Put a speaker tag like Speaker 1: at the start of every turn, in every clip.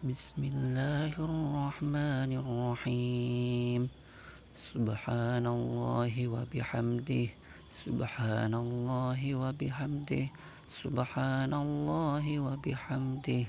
Speaker 1: بسم الله الرحمن الرحيم. سبحان الله وبحمده. سبحان الله وبحمده. سبحان الله وبحمده.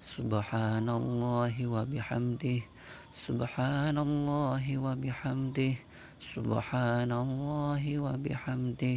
Speaker 1: سبحان الله وبحمده. سبحان الله وبحمده. سبحان الله وبحمده.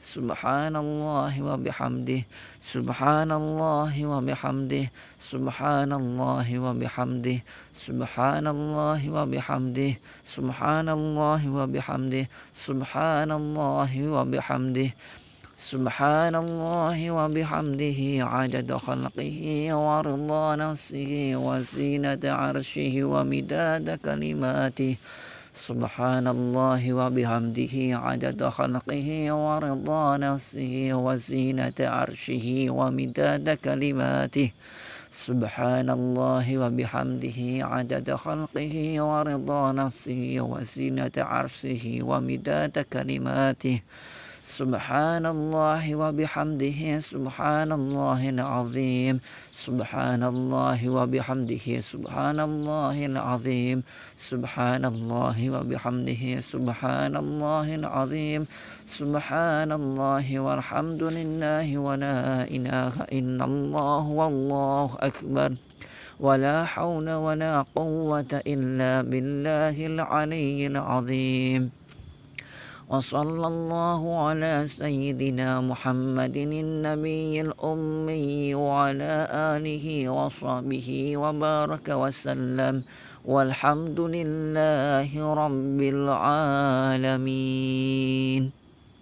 Speaker 1: سبحان الله وبحمده سبحان الله وبحمده سبحان الله وبحمده سبحان الله وبحمده سبحان الله وبحمده سبحان الله وبحمده سبحان الله وبحمده عدد خلقه ورضا نفسه وزينة عرشه ومداد كلماته. سبحان الله وبحمده عدد خلقه ورضا نفسه وزينة عرشه ومداد كلماته. سبحان الله وبحمده عدد خلقه ورضا نفسه وزينة عرشه ومداد كلماته. سبحان الله وبحمده سبحان الله العظيم سبحان الله وبحمده سبحان الله العظيم سبحان الله وبحمده سبحان الله العظيم سبحان الله والحمد لله ولا إله إلا الله والله أكبر. ولا حول ولا قوة إلا بالله العلي العظيم. وصلى الله على سيدنا محمد النبي الأمي وعلى آله وصحبه وبارك وسلم. والحمد لله رب العالمين.